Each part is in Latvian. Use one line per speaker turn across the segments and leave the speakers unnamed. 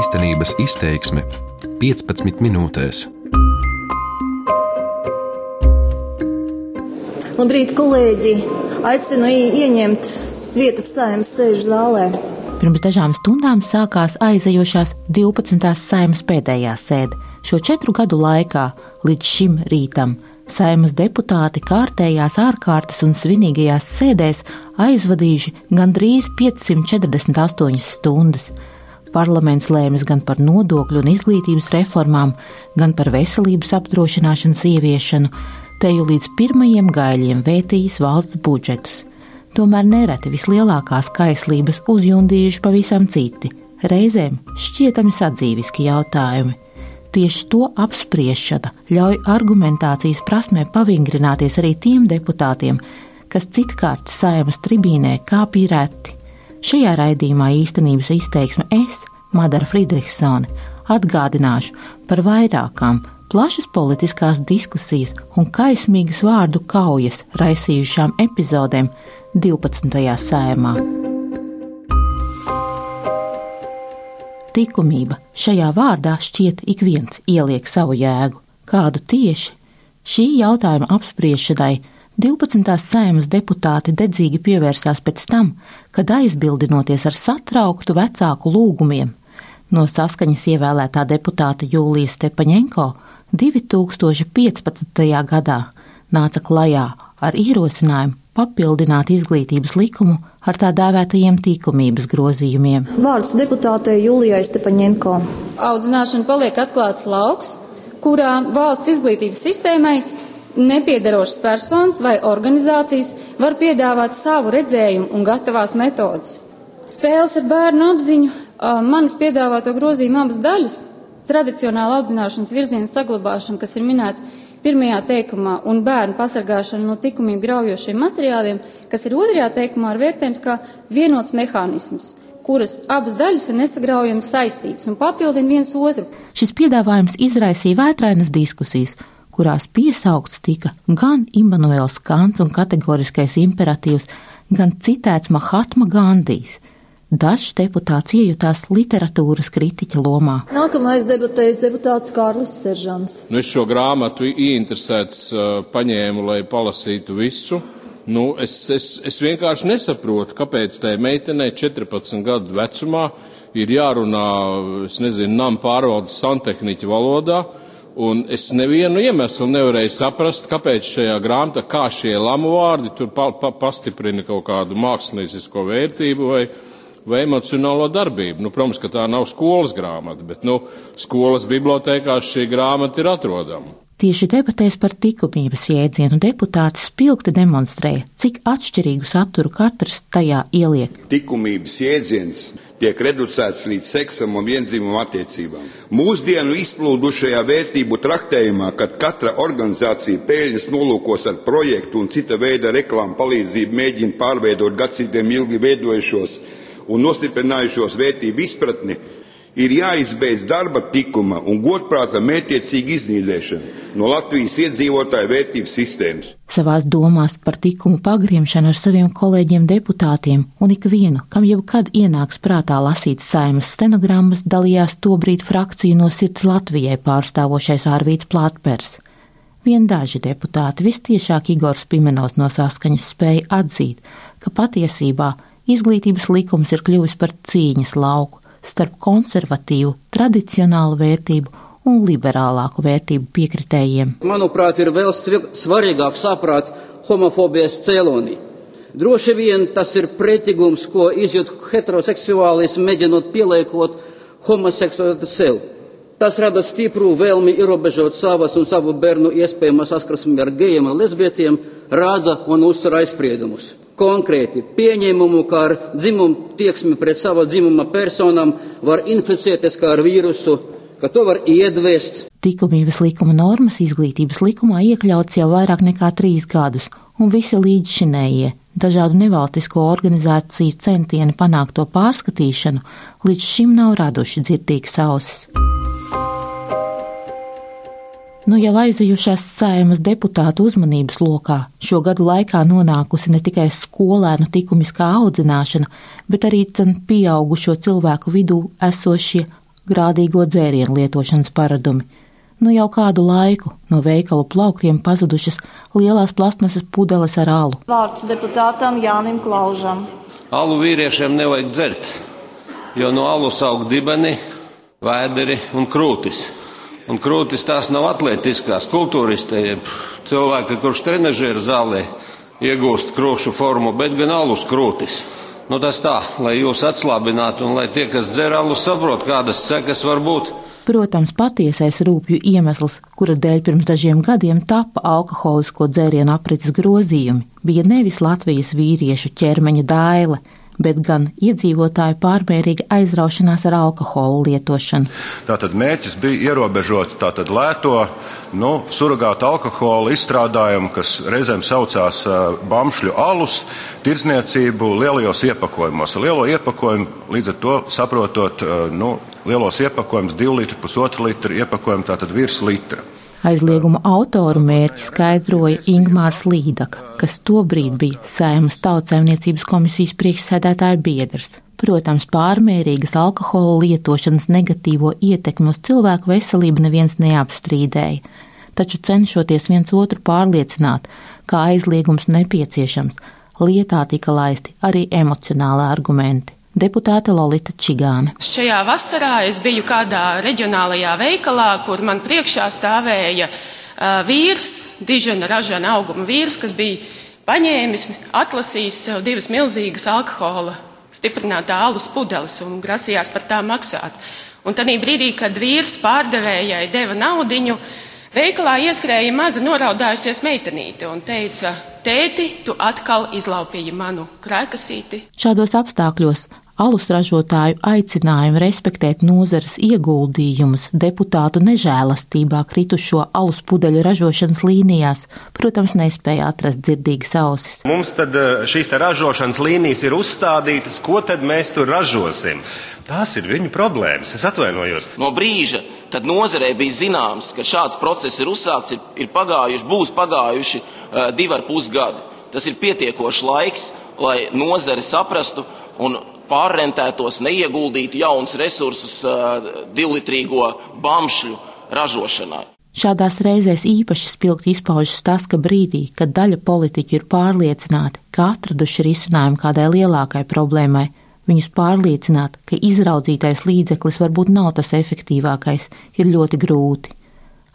Īstenības izteiksme 15 minūtēs.
Labrīt, kolēģi! Aicinu ieņemt vietas saimnes sēžu zālē.
Pirms dažām stundām sākās aizejošās 12. saimas pēdējā sēde. Šo četru gadu laikā līdz šim rītam saimas deputāti kārtējās ārkārtas un svinīgajās sēdēs aizvadījuši gandrīz 548 stundas. Parlaments lēmis gan par nodokļu un izglītības reformām, gan par veselības apdrošināšanas ieviešanu, teju līdz pirmajiem gaļiem vētījis valsts budžetus. Tomēr nereti vislielākās kaislības uzjundījuši pavisam citi, reizēm šķietami sadzīviski jautājumi. Tieši to apspriešana ļauj argumentācijas prasmē pavingrināties arī tiem deputātiem, kas citkārt saimas tribīnē kāpj reti. Šajā raidījumā īstenības izteiksme es, Madara Friedrichsone, atgādināšu par vairākām plašas politiskās diskusijas un kaismīgas vārdu kaujas raisījušām epizodēm 12. sējumā. Likumība šajā vārdā šķiet ik viens ieliek savu jēgu. Kādu tieši? Šī jautājuma apspriešanai 12. sēmas deputāti dedzīgi pievērsās pēc tam, kad aizbildinoties ar satrauktu vecāku lūgumiem, no saskaņas ievēlētā deputāta Jūlijas Stepaņenko 2015. gadā nāca klajā ar ierosinājumu papildināt izglītības likumu ar tā dēvētajiem tīkumības grozījumiem.
Vārds deputātei Julijai Stepaņenko.
Audzināšana paliek atklāts lauks, kurā valsts izglītības sistēmai nepiedarošas personas vai organizācijas var piedāvāt savu redzējumu un gatavās metodas. Spēles ar bērnu apziņu, manas piedāvāto grozījumu abas daļas tradicionāla audzināšanas virziena saglabāšana, kas ir minēta pirmajā teikumā, un bērnu pasargāšana no likumību graujošiem materiāliem, kas ir otrajā teikumā, ir vērtējums kā vienots mehānisms kuras abas daļas ir nesagraujami saistītas un papildina viens otru.
Šis piedāvājums izraisīja vētrainas diskusijas, kurās piesaukts tika gan Immanuels Kants un kategoriskais imperatīvs, gan citēts Mahatma Gandijs – Dažs deputāts iejutās literatūras kritiķa lomā.
Nākamais debatēs deputāts Kārlis Seržants.
Nu, es šo grāmatu ieinteresēts paņēmu, lai palasītu visu. Nu, es, es, es vienkārši nesaprotu, kāpēc tai meitenei 14 gadu vecumā ir jārunā, es nezinu, nam pārvaldes santehniķa valodā. Un es nevienu iemeslu nevarēju saprast, kāpēc šajā grāmatā, kā šie lamu vārdi tur pa, pa, pastiprina kaut kādu māksliniecisko vērtību vai, vai emocionālo darbību. Nu, protams, ka tā nav skolas grāmata, bet nu, skolas bibliotekās šī grāmata ir atrodama.
Tieši debatēs par likumības jēdzienu deputāti spilgti demonstrēja, cik atšķirīgu saturu katrs tajā ieliek.
Likumības jēdziens tiek reducēts līdz seksam un vienzīmumu attiecībām. Mūsdienu izplūdušajā vērtību traktējumā, kad katra organizācija pēļņas nolūkos ar projektu un cita veida reklāmu palīdzību mēģina pārveidot gadsimtiem ilgi veidojušos un nostiprinājušos vērtību izpratni, ir jāizbeidz darba tikuma un godprāta mētiecīga iznīdēšana no Latvijas iedzīvotāju vērtības sistēmas.
Savās domās par tikumu pagriemšanu ar saviem kolēģiem deputātiem un ikvienu, kam jebkad ienāks prātā lasīt saimas stenogrammas, dalījās tobrīd frakciju no sirds Latvijai pārstāvošais Ārvīts Plātpers. Vien daži deputāti, vistiešāk Igors Pimenos no saskaņas spēja atzīt, ka patiesībā izglītības likums ir kļuvis par cīņas lauku starp konservatīvu, tradicionālu vērtību un liberālāku vērtību piekritējiem.
Manuprāt, ir vēl svarīgāk saprāt homofobijas cēloni. Droši vien tas ir pretigums, ko izjūt heteroseksuālis, mēģinot pieliekot homoseksualitāti sev. Tas rada stipru vēlmi ierobežot savas un savu bērnu iespējamo saskarsmi ar gejiem un lesbietiem, rada un uztur aizspriedumus. Konkrēti, pieņēmumu, ka ar dzimumu tieksmi pret sava dzimuma personām var inficēties kā ar vīrusu, ka to var iedvest.
Likumības likuma normas izglītības likumā iekļauts jau vairāk nekā trīs gadus, un visi līdzšinējie dažādu nevalstisko organizāciju centieni panākt to pārskatīšanu līdz šim nav raduši dzirdīgas ausis. Nu jau aizejušās saimas deputātu uzmanības lokā šo gadu laikā nonākusi ne tikai skolēnu likumiskā audzināšana, bet arī pieaugušo cilvēku vidū esošie grādīgo dzērienu lietošanas paradumi. Nu jau kādu laiku no veikalu plauktiem pazudušas lielās plastmasas pudeles ar alu.
Vārds deputātam Jānim Klaužam.
Alu vīriešiem nevajag dzert, jo no alus aug dibeni, vēderi un krūtis. Un krūtis tās nav atletiskās, kultūristē, jeb cilvēki, kurš trenažieru zālē iegūst krūšu formu, bet gan alus krūtis. Nu, tas tā, lai jūs atslābinātu un lai tie, kas dzer alu, saprot, kādas sekas var būt.
Protams, patiesais rūpju iemesls, kura dēļ pirms dažiem gadiem tapa alkoholisko dzērienu aprites grozījumi, bija nevis Latvijas vīriešu ķermeņa daile, bet gan iedzīvotāju pārmērīga aizraušanās ar alkoholu lietošanu.
Tātad mērķis bija ierobežot tātad lēto, nu, surrogātu alkoholu izstrādājumu, kas reizēm saucās bamšļu alus, tirdzniecību lielajos iepakojumos. Lielo iepakojumu līdz ar to saprotot, nu, lielos iepakojumus, 2 litru, 1,5 litru iepakojumu, tātad virs litra.
Aizlieguma autoru mērķi skaidroja Ingmārs Līdaka, kas tobrīd bija Saimas tautsēmniecības komisijas priekšsēdētāja biedrs. Protams, pārmērīgas alkohola lietošanas negatīvo ietekmi uz cilvēku veselību neviens neapstrīdēja, taču cenšoties viens otru pārliecināt, kā aizliegums nepieciešams, lietā tika laisti arī emocionāli argumenti deputāte Lolita Čigāne.
Šajā vasarā es biju kādā reģionālajā veikalā, kur man priekšā stāvēja uh, vīrs, dižena ražana auguma vīrs, kas bija paņēmis, atlasījis sev divas milzīgas alkohola stiprinātā alus pudeles un grasījās par tām maksāt. Un tad brīdī, kad vīrs pārdevējai deva naudiņu, veikalā ieskrēja maza noraudājusies meitenīte un teica, tēti, tu atkal izlaupīji manu krēkasīti.
Šādos apstākļos alus ražotāju aicinājumu respektēt nozares ieguldījumus deputātu nežēlastībā kritušo alus pudeļu ražošanas līnijās, protams, nespēja atrast dzirdīgas ausis.
Mums tad eh, šīs ražošanas līnijas ir uzstādītas, ko tad mēs tur ražosim. Tās ir viņu problēmas. Es atvainojos.
No brīža, kad nozarē bija zināms, ka šāds process ir uzsākts, ir, ir pagājuši, būs pagājuši uh, divi ar pus gadi. Tas ir pietiekošs laiks, lai nozare saprastu un pārrentētos, neieguldītu jaunus resursus uh, divlitrīgo bamšļu ražošanai.
Šādās reizēs īpaši spilgti izpaužas tas, ka brīdī, kad daļa politiķu ir pārliecināti, ka atraduši risinājumu kādai lielākai problēmai, viņus pārliecināt, ka izraudzītais līdzeklis varbūt nav tas efektīvākais, ir ļoti grūti.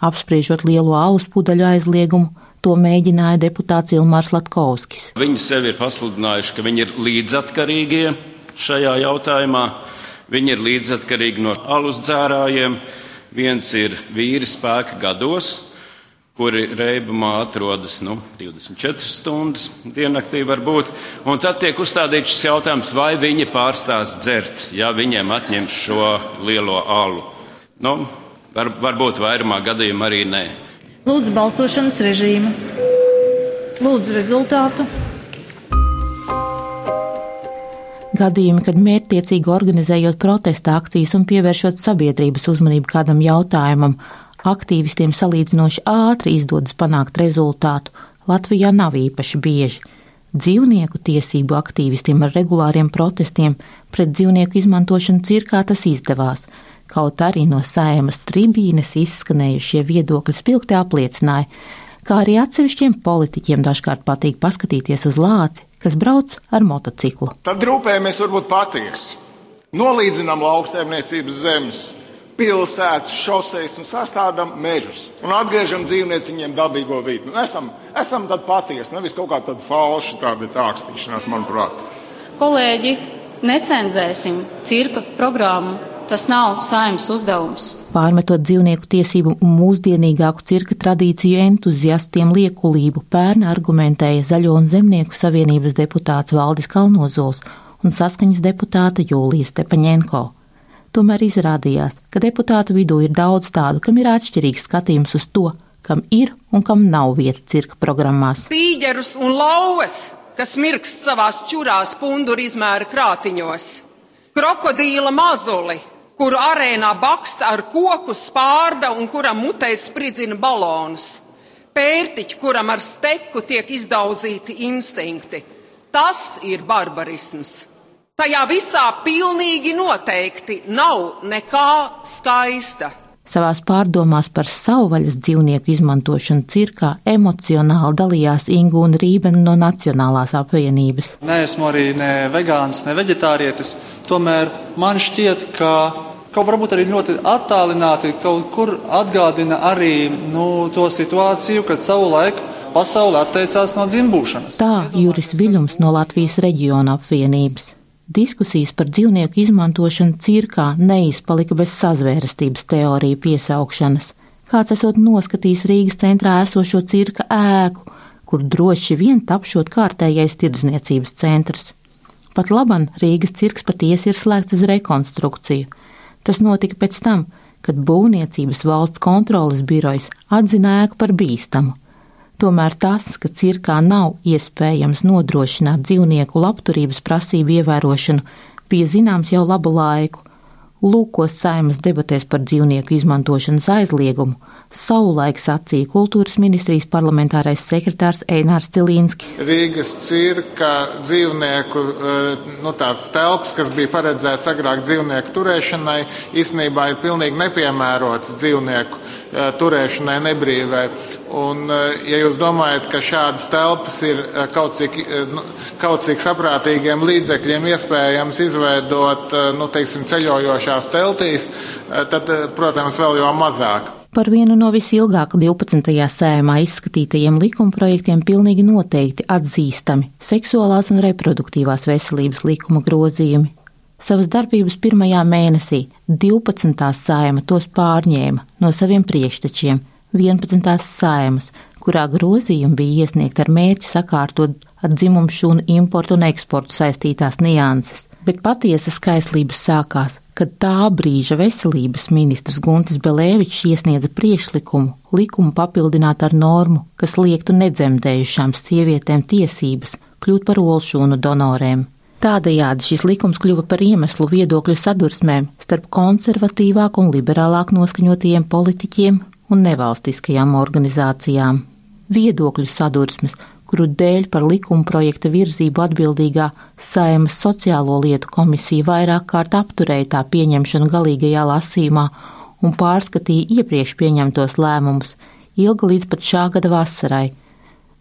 Apspriežot lielo alus pudeļu aizliegumu, to mēģināja deputāts Ilmārs Latkovskis.
Viņi sevi ir pasludinājuši, ka viņi ir līdzatkarīgie šajā jautājumā. Viņi ir līdzatkarīgi no alus dzērājiem. Viens ir vīri spēka gados, kuri reibumā atrodas nu, 24 stundas diennaktī varbūt. Un tad tiek uzstādīts šis jautājums, vai viņi pārstās dzert, ja viņiem atņem šo lielo alu. Nu, var, varbūt vairumā gadījumā arī nē.
Lūdzu balsošanas režīmu. Lūdzu rezultātu.
Gadījumi, kad mērķtiecīgi organizējot protesta akcijas un pievēršot sabiedrības uzmanību kādam jautājumam, aktīvistiem salīdzinoši ātri izdodas panākt rezultātu, Latvijā nav īpaši bieži. Dzīvnieku tiesību aktīvistiem ar regulāriem protestiem pret dzīvnieku izmantošanu cirkā tas izdevās, kaut arī no sēmas tribīnes izskanējušie viedokļi spilgti apliecināja, kā arī atsevišķiem politiķiem dažkārt patīk paskatīties uz lāci, kas brauc ar motociklu.
Tad rūpējamies varbūt patiesi. Nolīdzinām lauksaimniecības zemes, pilsētas, šoseis un sastādām mežus. Un atgriežam dzīvnieciņiem dabīgo vidi. Nu, esam, esam tad patiesi, nevis kaut kā tāda falša tāda tākstīšanās, manuprāt.
Kolēģi, necenzēsim cirka programmu. Tas nav saimnes uzdevums
pārmetot dzīvnieku tiesību un mūsdienīgāku cirka tradīciju entuziastiem liekulību, pērn argumentēja Zaļo un Zemnieku savienības deputāts Valdis Kalnozols un saskaņas deputāta Jūlija Stepaņenko. Tomēr izrādījās, ka deputātu vidū ir daudz tādu, kam ir atšķirīgs skatījums uz to, kam ir un kam nav vieta cirka programmās.
Tīģerus un lauvas, kas mirkst savās čurās punduru izmēra krātiņos, krokodīla mazuli, kuru arēnā baksta ar koku spārda un kuram mutē spridzina balonus. Pērtiķi, kuram ar steku tiek izdauzīti instinkti. Tas ir barbarisms. Tajā visā pilnīgi noteikti nav nekā skaista.
Savās pārdomās par savvaļas dzīvnieku izmantošanu cirkā emocionāli dalījās Ingūna Rībena no Nacionālās apvienības.
Nē, esmu arī ne vegāns, ne veģetārietis. Tomēr man šķiet, ka kaut varbūt arī ļoti attālināti kaut kur atgādina arī nu, to situāciju, kad savulaik pasaule atteicās no dzimbūšanas.
Tā Juris Viļums no Latvijas reģiona apvienības. Diskusijas par dzīvnieku izmantošanu cirkā neizpalika bez sazvērestības teoriju piesaukšanas. Kāds esot noskatījis Rīgas centrā esošo cirka ēku, kur droši vien tapšot kārtējais tirdzniecības centrs. Pat laban Rīgas cirks patiesi ir slēgts uz rekonstrukciju. Tas notika pēc tam, kad Būvniecības valsts kontrolas birojas atzina ēku par bīstamu. Tomēr tas, ka cirkā nav iespējams nodrošināt dzīvnieku labturības prasību ievērošanu, bija zināms jau labu laiku. Lūkos saimas debatēs par dzīvnieku izmantošanas aizliegumu savulaik sacīja kultūras ministrijas parlamentārais sekretārs Einārs Cilīnskis.
Rīgas cirka dzīvnieku eh, nu, tās telpas, kas bija paredzētas agrāk dzīvnieku turēšanai, īstenībā ir pilnīgi nepiemērotas dzīvnieku turēšanai nebrīvai. Un, ja jūs domājat, ka šādas telpas ir kaut cik, nu, kaut cik saprātīgiem līdzekļiem iespējams izveidot nu, teiksim, ceļojošās teltīs, tad, protams, vēl jau mazāk.
Par vienu no visilgāk 12. sējumā izskatītajiem likumprojektiem pilnīgi noteikti atzīstami seksuālās un reproduktīvās veselības likuma grozījumi. Savas darbības pirmajā mēnesī 12. sējuma tos pārņēma no saviem priekštečiem 11. sējumas, kurā grozījumi bija iesniegti ar mērķi sakārtot ar dzimumu šūnu importu un eksportu saistītās nianses, bet patiesa skaislības sākās kad tā brīža veselības ministrs Guntis Belēvičs iesniedza priešlikumu likumu papildināt ar normu, kas liektu nedzemdējušām sievietēm tiesības kļūt par olšūnu donorēm. Tādējādi šis likums kļuva par iemeslu viedokļu sadursmēm starp konservatīvāk un liberālāk noskaņotajiem politiķiem un nevalstiskajām organizācijām. Viedokļu sadursmes, kuru dēļ par likuma projekta virzību atbildīgā Saimas sociālo lietu komisija vairāk kārt apturēja tā pieņemšanu galīgajā lasīmā un pārskatīja iepriekš pieņemtos lēmumus, ilga līdz pat šā gada vasarai.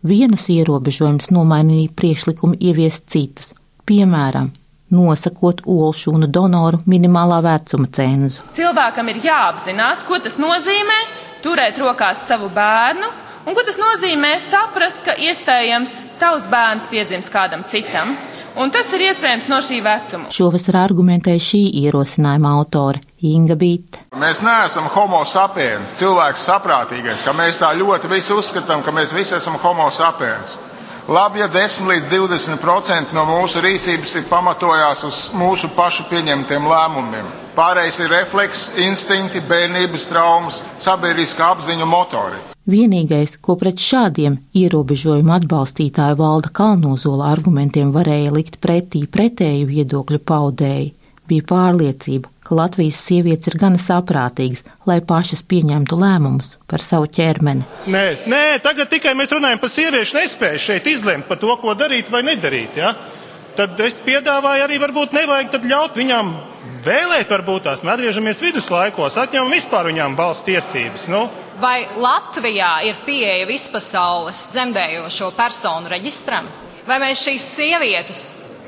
Vienus ierobežojumus nomainīja priekšlikumi ieviest citus, piemēram, nosakot olšūnu donoru minimālā vecuma cenzu.
Cilvēkam ir jāapzinās, ko tas nozīmē turēt rokās savu bērnu Un ko tas nozīmē? Saprast, ka iespējams tavs bērns piedzims kādam citam. Un tas ir iespējams no šī vecuma.
Šovasar argumentēja šī ierosinājuma autore Inga Bīta.
Mēs neesam homo sapiens, cilvēks saprātīgais, ka mēs tā ļoti visi uzskatām, ka mēs visi esam homo sapiens. Labi, ja 10 līdz 20% no mūsu rīcības ir pamatojās uz mūsu pašu pieņemtiem lēmumiem. Pārējais ir refleks, instinkti, bērnības traumas, sabiedriska apziņu motori.
Vienīgais, ko pret šādiem ierobežojumu atbalstītāju valda Kalnozola argumentiem varēja likt pretī pretēju viedokļu paudēji, bija pārliecība, ka Latvijas sievietes ir gana saprātīgas, lai pašas pieņemtu lēmumus par savu ķermeni.
Nē, nē, tagad tikai mēs runājam par sieviešu nespēju šeit izlemt par to, ko darīt vai nedarīt. Ja? Tad es piedāvāju arī, varbūt nevajag ļaut viņām vēlēt, varbūt tās mēs atgriežamies viduslaikos, atņemam vispār viņām balss tiesības. Nu,
Vai Latvijā ir pieeja vispasaules dzemdējošo personu reģistram? Vai mēs šīs sievietes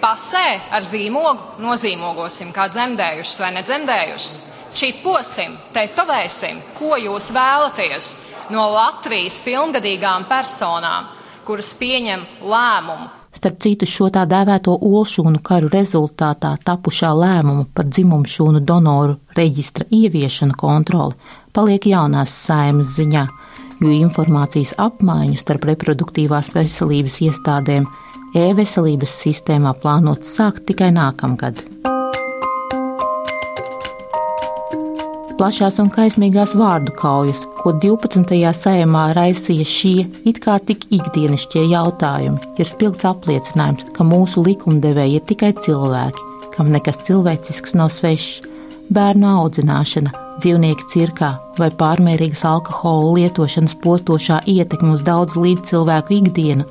pasē ar zīmogu nozīmogosim kā dzemdējušas vai nedzemdējušas? Čiposim, tetovēsim, ko jūs vēlaties no Latvijas pilngadīgām personām, kuras pieņem lēmumu
Starp citu, šo tā dēvēto olšūnu karu rezultātā tapušā lēmuma par dzimumu šūnu donoru reģistra ieviešanu kontroli paliek jaunās saimas ziņā, jo informācijas apmaiņu starp reproduktīvās veselības iestādēm e-veselības sistēmā plānots sākt tikai nākamgad. plašās un kaismīgās vārdu kaujas, ko 12. sējumā raisīja šie it kā tik ikdienišķie jautājumi, ir spilgts apliecinājums, ka mūsu likumdevēji ir tikai cilvēki, kam nekas cilvēcisks nav svešs. Bērnu audzināšana, dzīvnieki cirkā vai pārmērīgas alkohola lietošanas postošā ietekme uz daudzu līdzcilvēku ikdienu,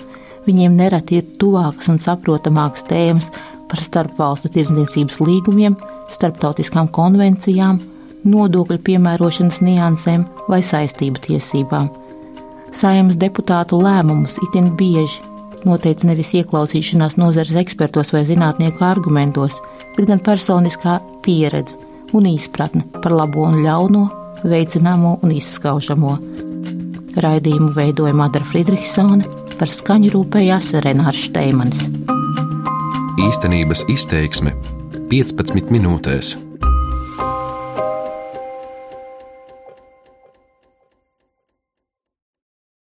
viņiem nereti ir tuvākas un saprotamākas tēmas par starpvalstu tirdzniecības līgumiem, starptautiskām konvencijām, nodokļu piemērošanas niansēm vai saistību tiesībām. Saimnes deputātu lēmumus itin bieži noteica nevis ieklausīšanās nozares ekspertos vai zinātnieku argumentos, bet gan personiskā pieredze un izpratne par labo un ļauno, veicināmo un izskaužamo. Raidījumu veidoja Madara Friedrichsone, par skaņu rūpējās Renārs Šteimans.
Īstenības izteiksme 15 minūtēs.